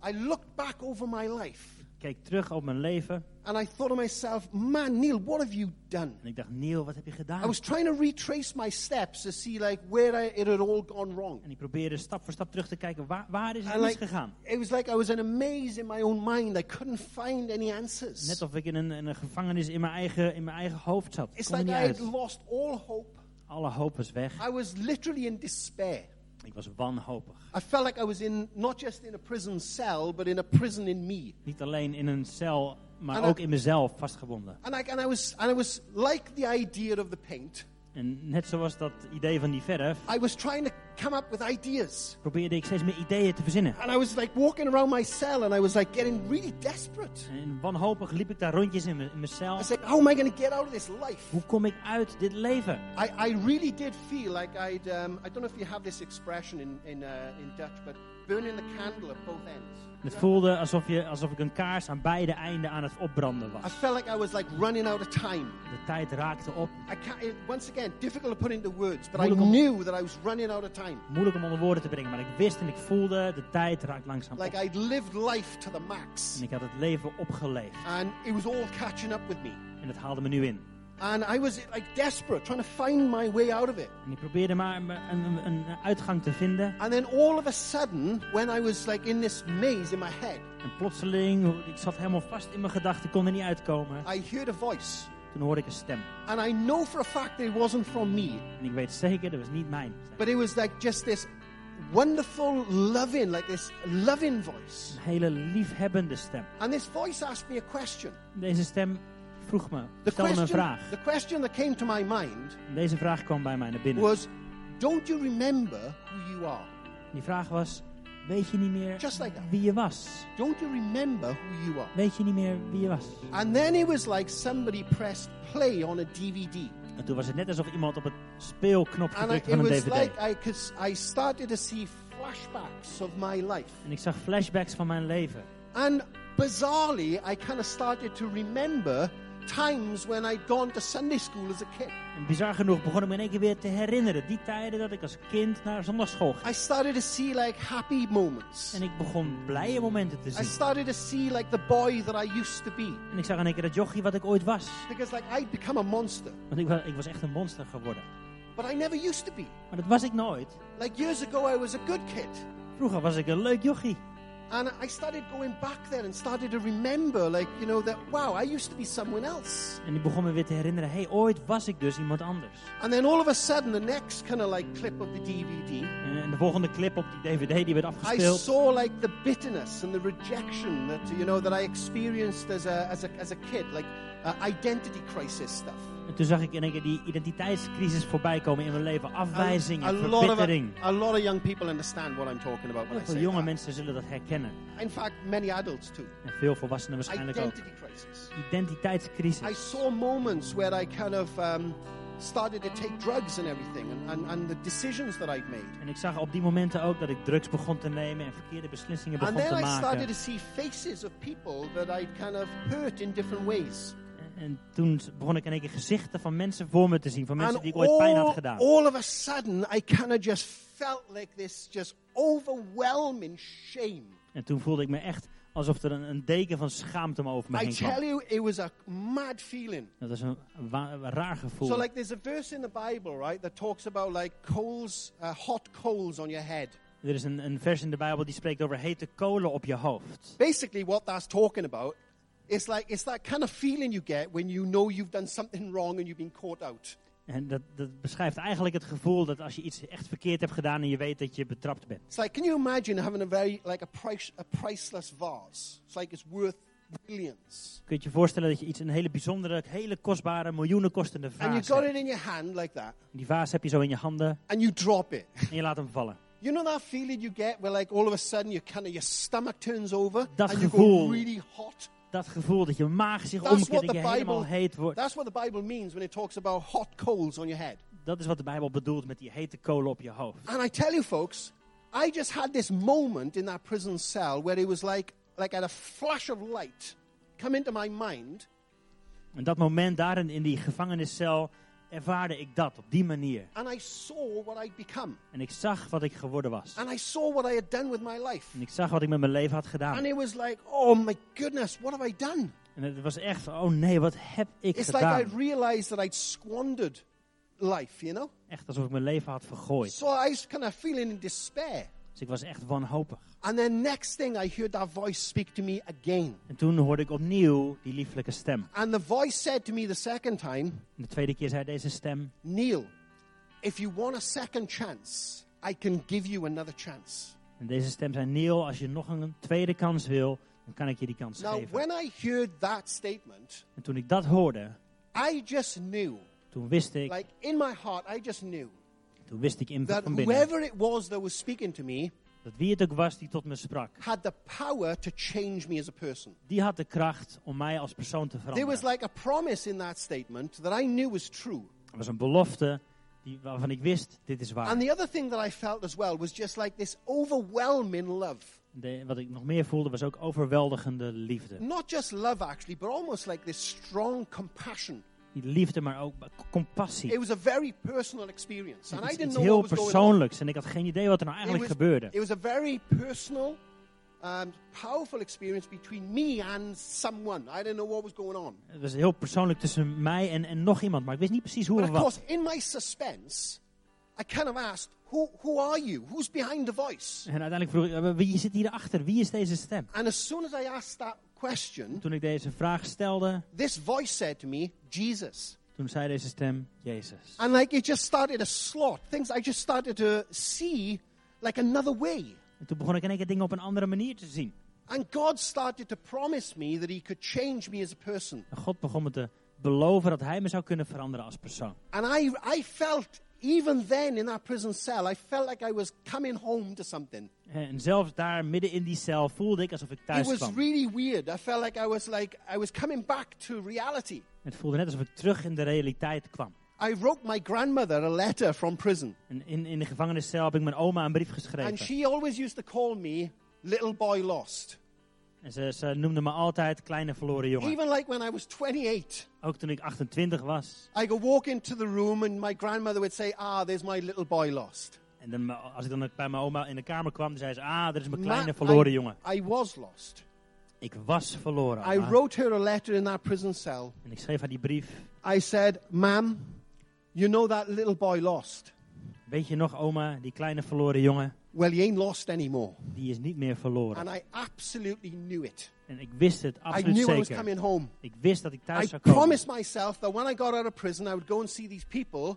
I looked back over my life keek terug op mijn leven. and I thought to myself, man, Neil, what have you done? En ik dacht, Neil, wat heb je I gedaan? was trying to retrace my steps to see like where I, it had all gone wrong. En ik probeerde stap voor stap terug te kijken, waar, waar is het And like, misgegaan? it was like I was in a maze in my own mind. I couldn't find any answers. Net of ik in een, in een gevangenis in mijn, eigen, in mijn eigen hoofd zat. It's like I had lost all hope. Alle hoop was weg. I was literally in despair. Ik was wanhopig. I felt like I was in not just in a prison cell, but in a prison in me. Niet alleen in een cel, maar En ook dat- in mezelf vastgebonden. And I, and I was and I was like the idea of the paint. En net zoals dat idee van die verf, I was trying to come up with ideas. probeerde ik steeds meer ideeën te verzinnen. And I was like walking around my cell and I was like getting really desperate. En wanhopig liep ik daar rondjes in mijn, cel. I like, how am I going to get out of this life? Hoe kom ik uit dit leven? I, I really did feel like I'd, um, I don't know if you have this expression in, in, uh, in Dutch, but burning the candle at both ends. Het voelde alsof, je, alsof ik een kaars aan beide einden aan het opbranden I was. felt like I was like running out of time. De tijd raakte op. I can't, once again, difficult to put into words, but I om- knew that I was running out of time. Moeilijk om onder woorden te brengen, maar ik wist en ik voelde, de tijd raakt langzaam op. Like I'd lived life to the max. En ik had het leven opgeleefd. And it was all catching up with me. En dat haalde me nu in. And I was like desperate, trying to find my way out of it. En ik probeerde maar een, een, een uitgang te vinden. And then all of a sudden, when I was like in this maze in my head, En plotseling, ik zat helemaal vast in mijn gedachten, kon er niet uitkomen. I heard a voice. Toen hoorde ik een stem. And I know for a fact that it wasn't from me, En ik weet zeker, dat was niet mijn. but it was like just this wonderful, loving, like this loving voice. Een hele liefhebbende stem. And this voice asked me a question. Deze stem vroeg me, stelde me een vraag. the question that came to my mind deze vraag kwam bij mij naar binnen. was, Don't you remember who you are? Die vraag was, weet je niet meer Just like that. wie je was? Don't you remember who you are? Weet je niet meer wie je was? And then it was like somebody pressed play on a DVD. En toen was het net alsof iemand op het I, drukte it van een dvd. like I, cause I started to see flashbacks of my life. En ik zag flashbacks van mijn leven. And bizarrely, I kind of started to remember times when I'd gone to Sunday school as a kid. En bizar genoeg begon ik me in één keer weer te herinneren. Die tijden dat ik als kind naar zondagschool ging. I started to see like happy moments. En ik begon blije momenten te I zien. started to see like the boy that I used to be. En ik zag in één keer dat jochie wat ik ooit was. Because like I'd become a monster. Want ik was, ik was echt een monster geworden. But I never used to be. Maar dat was ik nooit. Like years ago, I was a good kid. Vroeger was ik een leuk jochie. And I started going back there and started to remember, like, you know, that, wow, I used to be someone else. En ik begon me weer te herinneren. Hey, ooit was ik dus iemand anders. And then all of a sudden, the next kind of like clip of the DVD, En de volgende clip op die dvd die werd I afgespeeld. saw like the bitterness and the rejection that, you know, that I experienced as a, as a, as a kid, like uh, identity crisis stuff. En toen zag ik in één keer die identiteitscrisis voorbij komen in mijn leven. Afwijzing en verbittering. a lot of young people understand what I'm talking about when Heel I veel jonge that. mensen zullen dat herkennen. In fact, many adults too. En veel volwassenen waarschijnlijk ook. Identity crisis. I Identiteitscrisis. saw moments where I kind of um, started to take drugs and everything, and, and, and the decisions that I'd made. En ik zag op die momenten ook dat ik drugs begon te nemen en verkeerde beslissingen And begon then te I started maken. to see faces of people that I'd kind of hurt in different ways. En, en toen begon ik in één keer gezichten van mensen voor me te zien. Van mensen And die ik ooit pijn had gedaan. all of a sudden, I kind of just felt like this just overwhelming shame. En toen voelde ik me echt alsof er een, een deken van schaamte me over me I heen kwam. tell you, it was a mad feeling. Dat was een, wa- een raar gevoel. So, like, there's a verse in the Bible, right, that talks about like coals, uh, hot coals on your head. Er is een, een vers in de Bijbel die spreekt over hete kolen op je hoofd. Basically, what that's talking about is like it's that kind of feeling you get when you know you've done something wrong and you've been caught out. En dat, dat beschrijft eigenlijk het gevoel dat als je iets echt verkeerd hebt gedaan en je weet dat je betrapt bent. It's like, can you imagine having a very like a price, a priceless vase? It's like it's worth billions, Kun je je voorstellen dat je iets, een hele bijzondere, hele kostbare, miljoenen kostende and you vaas got hebt. it in your hand like that, Die vaas heb je zo in je handen and you drop it. en je laat hem vallen. You know that feeling you get where like all of a sudden you kind of your stomach turns over Dat and you go really hot. Dat gevoel dat je maag zich omkeert the je helemaal heet wordt. That's what the Bible means when it talks about hot coals on your head. Dat is wat de Bijbel bedoelt met die hete kolen op je hoofd. And I tell you, folks, I just had this moment in that prison cell where it was like, like at a flash of light come into my mind. En dat moment daarin in die gevangeniscel ervaarde ik dat op die manier. And I saw what I'd become. En ik zag wat ik geworden was. And I saw what I had done with my life. En ik zag wat ik met mijn leven had And gedaan. it was like, oh my goodness, what have I done? En het was echt oh nee, wat heb ik It's like gedaan? I'd realized that I'd squandered life, you know? Echt alsof ik mijn leven had vergooid. So I was kind of feeling in despair. Dus ik was echt wanhopig. And then next thing I heard that voice speak to me again. En toen hoorde ik opnieuw die lieflijke stem. And the voice said to me the second time, En de tweede keer zei deze stem, Neil, if you want a second chance, I can give you another chance. en deze stem zei, Neil, als je nog een tweede kans wil, dan kan ik je die kans Now, geven. when I heard that statement, En toen ik dat hoorde, I just knew, toen wist ik, like in my heart, I just knew toen wist ik in that van binnen, whoever it was that was speaking to me dat wie het ook was die tot me sprak, had the power to change me as a person. die had de kracht om mij als persoon te There veranderen. was like a promise in that statement that I knew was true. Er was een belofte die, waarvan ik wist, dit is waar. And the other thing that I felt as well was just like this overwhelming love. De- wat ik nog meer voelde was ook overweldigende liefde. Not just love, actually, but almost like this strong compassion. Liefde, maar ook compassie. It was a very personal experience. And I didn't know heel was persoonlijks. En ik had geen idee wat er nou It eigenlijk was, gebeurde. it was a very personal, um, powerful experience between me and someone. I didn't know what was going on. Het was heel persoonlijk tussen mij en, en nog iemand. Maar ik wist niet precies hoe But of of wat. in my suspense, I kind of asked, who, who are you? Who's behind the voice? En uiteindelijk vroeg ik, "Eh, wie zit hierachter? Wie is deze stem? And as soon as I asked that question, Toen ik deze vraag stelde, this voice said to me, Jesus. toen zei deze stem, Jezus. And like it just started to slot. Things I just started to see like another way. En toen begon ik in één keer dingen op een andere manier te zien. And God started to promise me that He could change me as a person. En God begon me te beloven dat hij me zou kunnen veranderen als persoon. And I, I felt, even then in that prison cell, I felt like I was coming home to something. Eh, en zelfs daar midden in die cel voelde ik alsof ik thuis kwam. It was kwam. really weird. I felt like I was like I was coming back to reality. Het voelde net alsof ik terug in de realiteit kwam. I wrote my grandmother a letter from prison. En in, in de gevangeniscel heb ik mijn oma een brief geschreven. And she always used to call me little boy lost. En ze, ze noemde me altijd kleine verloren jongen. Even like when I was 28. Ook toen ik 28 was. I could walk into the room and my grandmother would say, Ah, there's my little boy lost. En dan, als ik dan bij mijn oma in de kamer kwam, dan zei ze, ah, dat is mijn Ma- kleine verloren I, jongen. I was lost. Ik was verloren. I wrote her a letter in that prison cell. En ik schreef haar die brief. I said, Ma'am, you know that little boy lost? Weet je nog, oma, die kleine verloren jongen, Well, he ain't lost anymore. die is niet meer verloren. And I absolutely knew it. En ik wist het I absoluut knew I was zeker. coming home. Ik wist dat ik thuis I zou komen. promised myself that when I got out of prison, I would go and see these people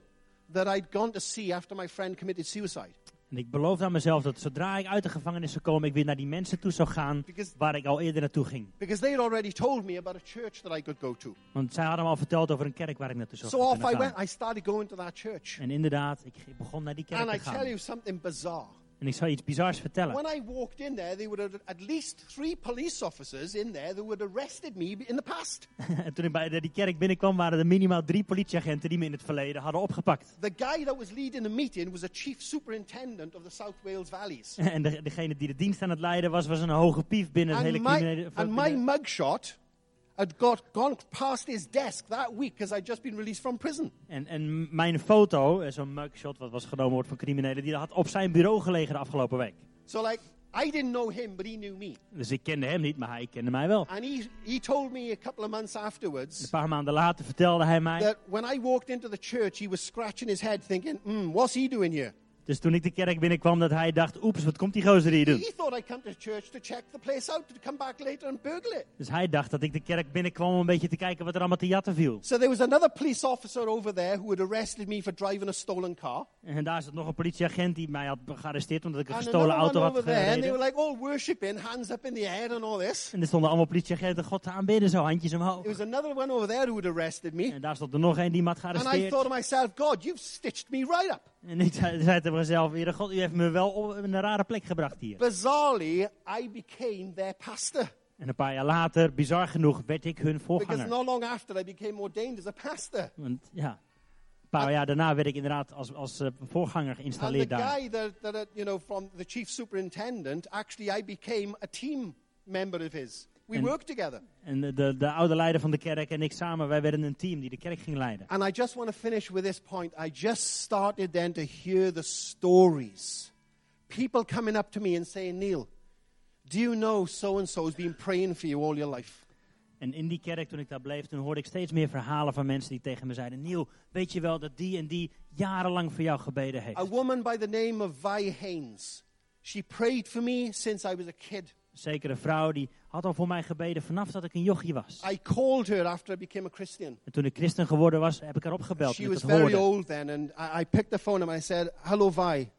that I'd gone to see after my friend committed suicide. En ik beloofde aan mezelf dat zodra ik uit de gevangenis zou komen, ik weer naar die mensen toe zou gaan Because- waar ik al eerder naartoe ging. Because they had already told me about a church that I could go to. Want zij hadden me al verteld over een kerk waar ik naartoe zou So off I gaan. went. I started going to that church. En inderdaad, ik begon naar die kerk And te I tell gaan. you something bizarre. En ik zou je iets bizars vertellen. When I walked in there, there were at least three police officers in there that would arrested me in the past. En toen ik bij de- die kerk binnenkwam, waren er minimaal drie politieagenten die me in het verleden hadden opgepakt. The guy that was leading the meeting was a chief superintendent of the South Wales Valleys. En de, degene die de dienst aan het leiden was, was een hoge pief binnen het hele And criminele... and my mugshot had got gone past his desk that week because I'd just been released from prison. En, en mijn foto, eh, zo'n mugshot wat was genomen wordt van criminelen, die had op zijn bureau gelegen de afgelopen week. So like I didn't know him, but he knew me. Dus ik kende hem niet, maar hij kende mij wel. And he he told me a couple of months Een afterwards paar maanden later vertelde hij mij. that when I walked into the church, he was scratching his head, thinking, "Hmm, what's he doing here?" Dus toen ik de kerk binnenkwam, dat hij dacht, oeps, wat komt die gozer hier doen? Dus hij dacht dat ik de kerk binnenkwam om een beetje te kijken wat er allemaal te jatten viel. So there was another police officer over there who had arrested me for driving a stolen car. En daar zat nog een politieagent die mij had gearresteerd omdat ik een gestolen auto had there, and they gereden. were like all worshipping, hands up in the air and all this. En er stonden allemaal politieagenten God te aanbidden, zo handjes omhoog. There was another one over there who had arrested me. En daar stond er nog een die me had And I gearresteerd. thought to myself, God, you've stitched me right up. En ik zei, zei tegen mezelf, Heere God, u heeft me wel op een rare plek gebracht hier. Bizarrely, I became their pastor. En een paar jaar later, bizar genoeg, werd ik hun Because voorganger. not long after, I became ordained as a pastor. Want ja, een paar jaar daarna werd ik inderdaad als, als eh, voorganger And the geïnstalleerd daar. guy that, that, uh, you know, from the chief superintendent, actually, I became a team member of his. We En- worked together. En de, de, de oude leider van de kerk en ik samen, wij werden een team die de kerk ging leiden. And I just want to finish with this point. I just started then to hear the stories. People coming up to me and saying, Neil, do you know so and so has been praying for you all your life? En in die kerk, toen ik daar bleef, toen hoorde ik steeds meer verhalen van mensen die tegen me zeiden... Neil, weet je wel dat die en die jarenlang voor jou gebeden heeft? A woman by the name of Vi Haynes. She prayed for me since I was a kid. Zeker een vrouw, die had al voor mij gebeden vanaf dat ik een jochie was. I called her after I became a Christian. En toen ik christen geworden was, heb ik haar opgebeld. She was very old then, and I, I picked the phone up and I said, Hello, Vi.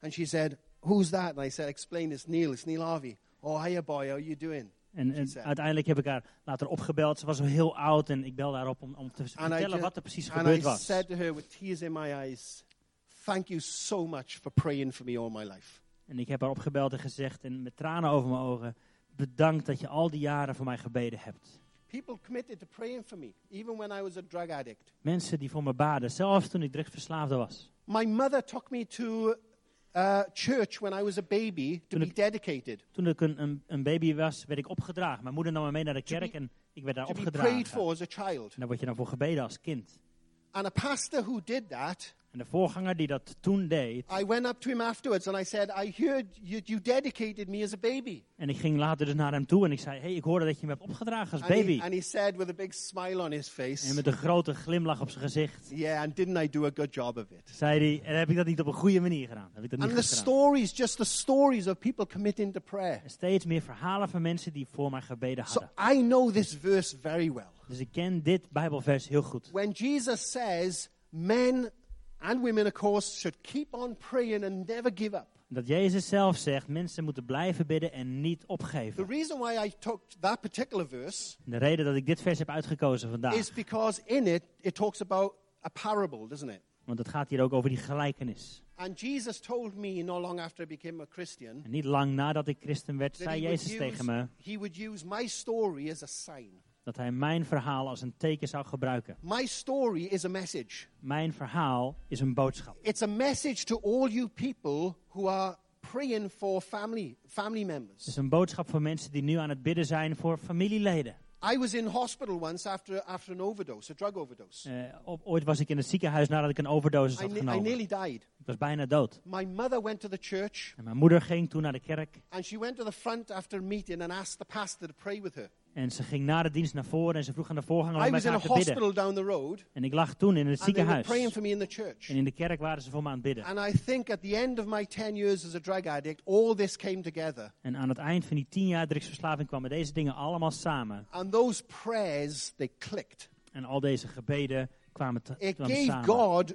And she said, Who's that? And I said, Explain, it's Neil, it's Neil Harvey. Oh, hiya, boy, how you doing? En, en uiteindelijk heb ik haar later opgebeld. Ze was al heel oud en ik belde haar op om, om te And I, vertellen wat er precies and gebeurd I was. said to her with tears in my eyes, Thank you so much for praying for me all my life. En ik heb haar opgebeld en gezegd, en met tranen over mijn ogen... Bedankt dat je al die jaren voor mij gebeden hebt. People committed to praying for me, even when I was a drug addict. Mensen die voor me baden, zelfs toen ik drugsverslaafde was. My mother took me to uh, church when I was a baby to Toen be ik- dedicated, Toen ik een, een, baby was, werd ik opgedragen. Mijn moeder nam me mee naar de kerk be- en ik werd daar to be opgedragen. prayed for as a child. En daar word je dan voor gebeden als kind. And a pastor who did that, En de voorganger die dat toen deed, I went up to him afterwards and I said, I heard you, you dedicated me as a baby. en ik ging later dus naar hem toe en ik zei, hey, ik hoorde dat je me hebt opgedragen als And he, baby. and he said with a big smile on his En face, met een grote glimlach op zijn gezicht, Yeah, and didn't I do a good job of it? zei hij, en heb ik dat niet op een goede manier gedaan? Heb ik dat niet And the gedaan? stories, just the stories of people committing to prayer. En steeds meer verhalen van mensen die voor mij gebeden So hadden. I know this verse very well. Dus ik ken dit Bijbelvers heel goed. When Jesus says, men and women, of course, should keep on praying and never give up. Dat Jezus zelf zegt, mensen moeten blijven bidden en niet The opgeven. reason why I took that particular verse De reden dat ik dit vers heb uitgekozen vandaag, is because in it, it talks about a parable, doesn't it? want het gaat hier ook over die gelijkenis. And Jesus told me not long after I became a Christian En niet lang nadat ik christen werd, zei Jezus tegen use, me he would use my story as a sign. Dat hij mijn verhaal als een teken zou gebruiken. My story is a message. Mijn verhaal is een boodschap. It's a message to all you people who are praying for family, family Het members. is een boodschap voor mensen die nu aan het bidden zijn voor familieleden. I was in hospital once after, after an overdose, a drug overdose. Op- ooit was ik in het ziekenhuis nadat ik een overdosis had ne- I genomen. nearly died. Ik was bijna dood. My mother went to the church En mijn moeder ging toen naar de kerk. and she went to the front after a meeting and asked the pastor to pray with her. En ze ging na de dienst naar voren en ze vroeg aan de voorganger om I met was in a haar te bidden. down the road En ik lag toen in het ziekenhuis. for me in the church. En in de kerk waren ze voor me aan het bidden. And I think at the end of my 10 years as a drug addict, all this came together. En aan het eind van die tien jaar drugsverslaving kwamen deze dingen allemaal samen. And those prayers, they clicked. En al deze gebeden kwamen, te, It kwamen gave samen. God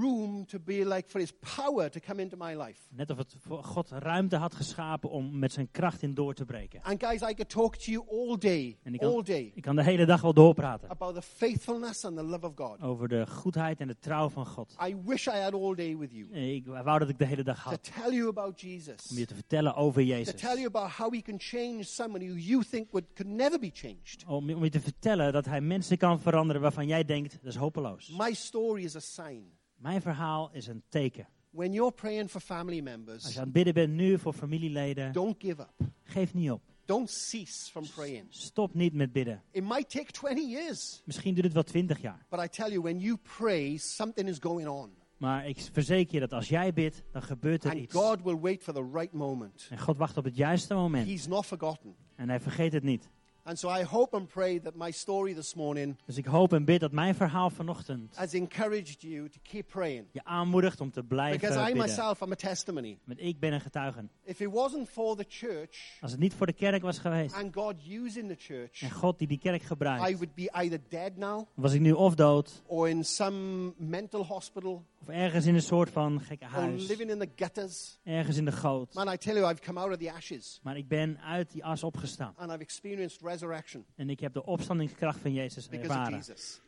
room to be like for his power to come into my life. Net of het voor God ruimte had geschapen om met zijn kracht in door te breken. And guys, I could talk to you all day, En ik all kan, day, ik kan de hele dag wel doorpraten. about the faithfulness and the love of God. Over de goedheid en de trouw van God. I wish I had all day with you Ik wou dat ik de hele dag to had. tell you about Jesus, Om je te vertellen over to Jezus. tell you about how he can change someone who you think would, could never be changed. Om, om je te vertellen dat hij mensen kan veranderen waarvan jij denkt, dat is hopeloos. My story is a sign. Mijn verhaal is een teken. When you're praying for family Als members, je aan het bidden bent nu voor familieleden, don't give up. geef niet op. Don't cease from praying. Stop niet met bidden. It might take 20 years, Misschien duurt het wel twintig jaar. but I tell you, when you pray, something is going on. Maar ik verzeker je dat als jij bidt, dan gebeurt er And iets. God will wait for the right moment. En God wacht op het juiste moment. He's not forgotten. En hij vergeet het niet. And so I hope and pray that my story this morning Dus ik hoop en bid dat mijn verhaal vanochtend has encouraged you to keep praying. je aanmoedigt om te blijven Because I bidden. myself am a testimony. Want ik ben een getuige. If it wasn't for the church Als het niet voor de kerk was geweest and God using the church, en God die die kerk I gebruikt, would be either dead now was ik nu of dood or in some mental hospital of ergens in een soort van gekke or huis. living in the gutters. Ergens in de goot. Man, I tell you, I've come out of the ashes Maar ik ben uit die as opgestaan. and I've experienced resurrection En ik heb de opstandingskracht van Jezus because of ervaren. Jesus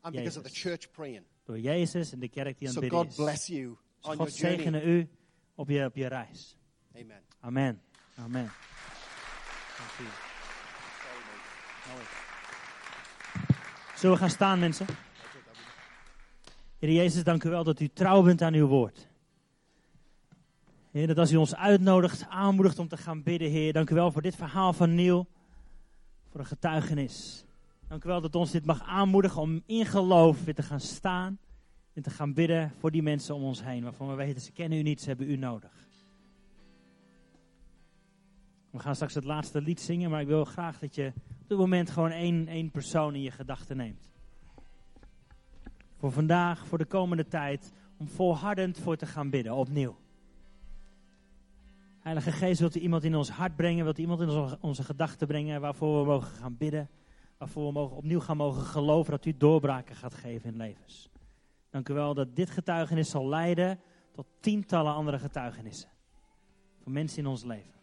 and because of the church praying. Door Jezus en de kerk die aan So het bidden God is. bless you Dus your God journey. zegene u op je, op je reis. Amen. Amen. Amen. Dank u. Zullen we gaan staan, mensen? Heer Jezus, dank u wel dat u trouw bent aan uw woord. Heer, dat als u ons uitnodigt, aanmoedigt om te gaan bidden, Heer. Dank u wel voor dit verhaal van Neil. Voor een getuigenis. Dank u wel dat ons dit mag aanmoedigen om in geloof weer te gaan staan en te gaan bidden voor die mensen om ons heen, waarvan we weten ze kennen u niet, ze hebben u nodig. We gaan straks het laatste lied zingen, maar ik wil graag dat je op dit moment gewoon één, één persoon in je gedachten neemt. Voor vandaag, voor de komende tijd, om volhardend voor te gaan bidden, opnieuw. Heilige Geest, wilt u iemand in ons hart brengen, wilt u iemand in onze, onze gedachten brengen waarvoor we mogen gaan bidden, waarvoor we mogen, opnieuw gaan mogen geloven dat u doorbraken gaat geven in levens. Dank u wel dat dit getuigenis zal leiden tot tientallen andere getuigenissen. Voor mensen in ons leven.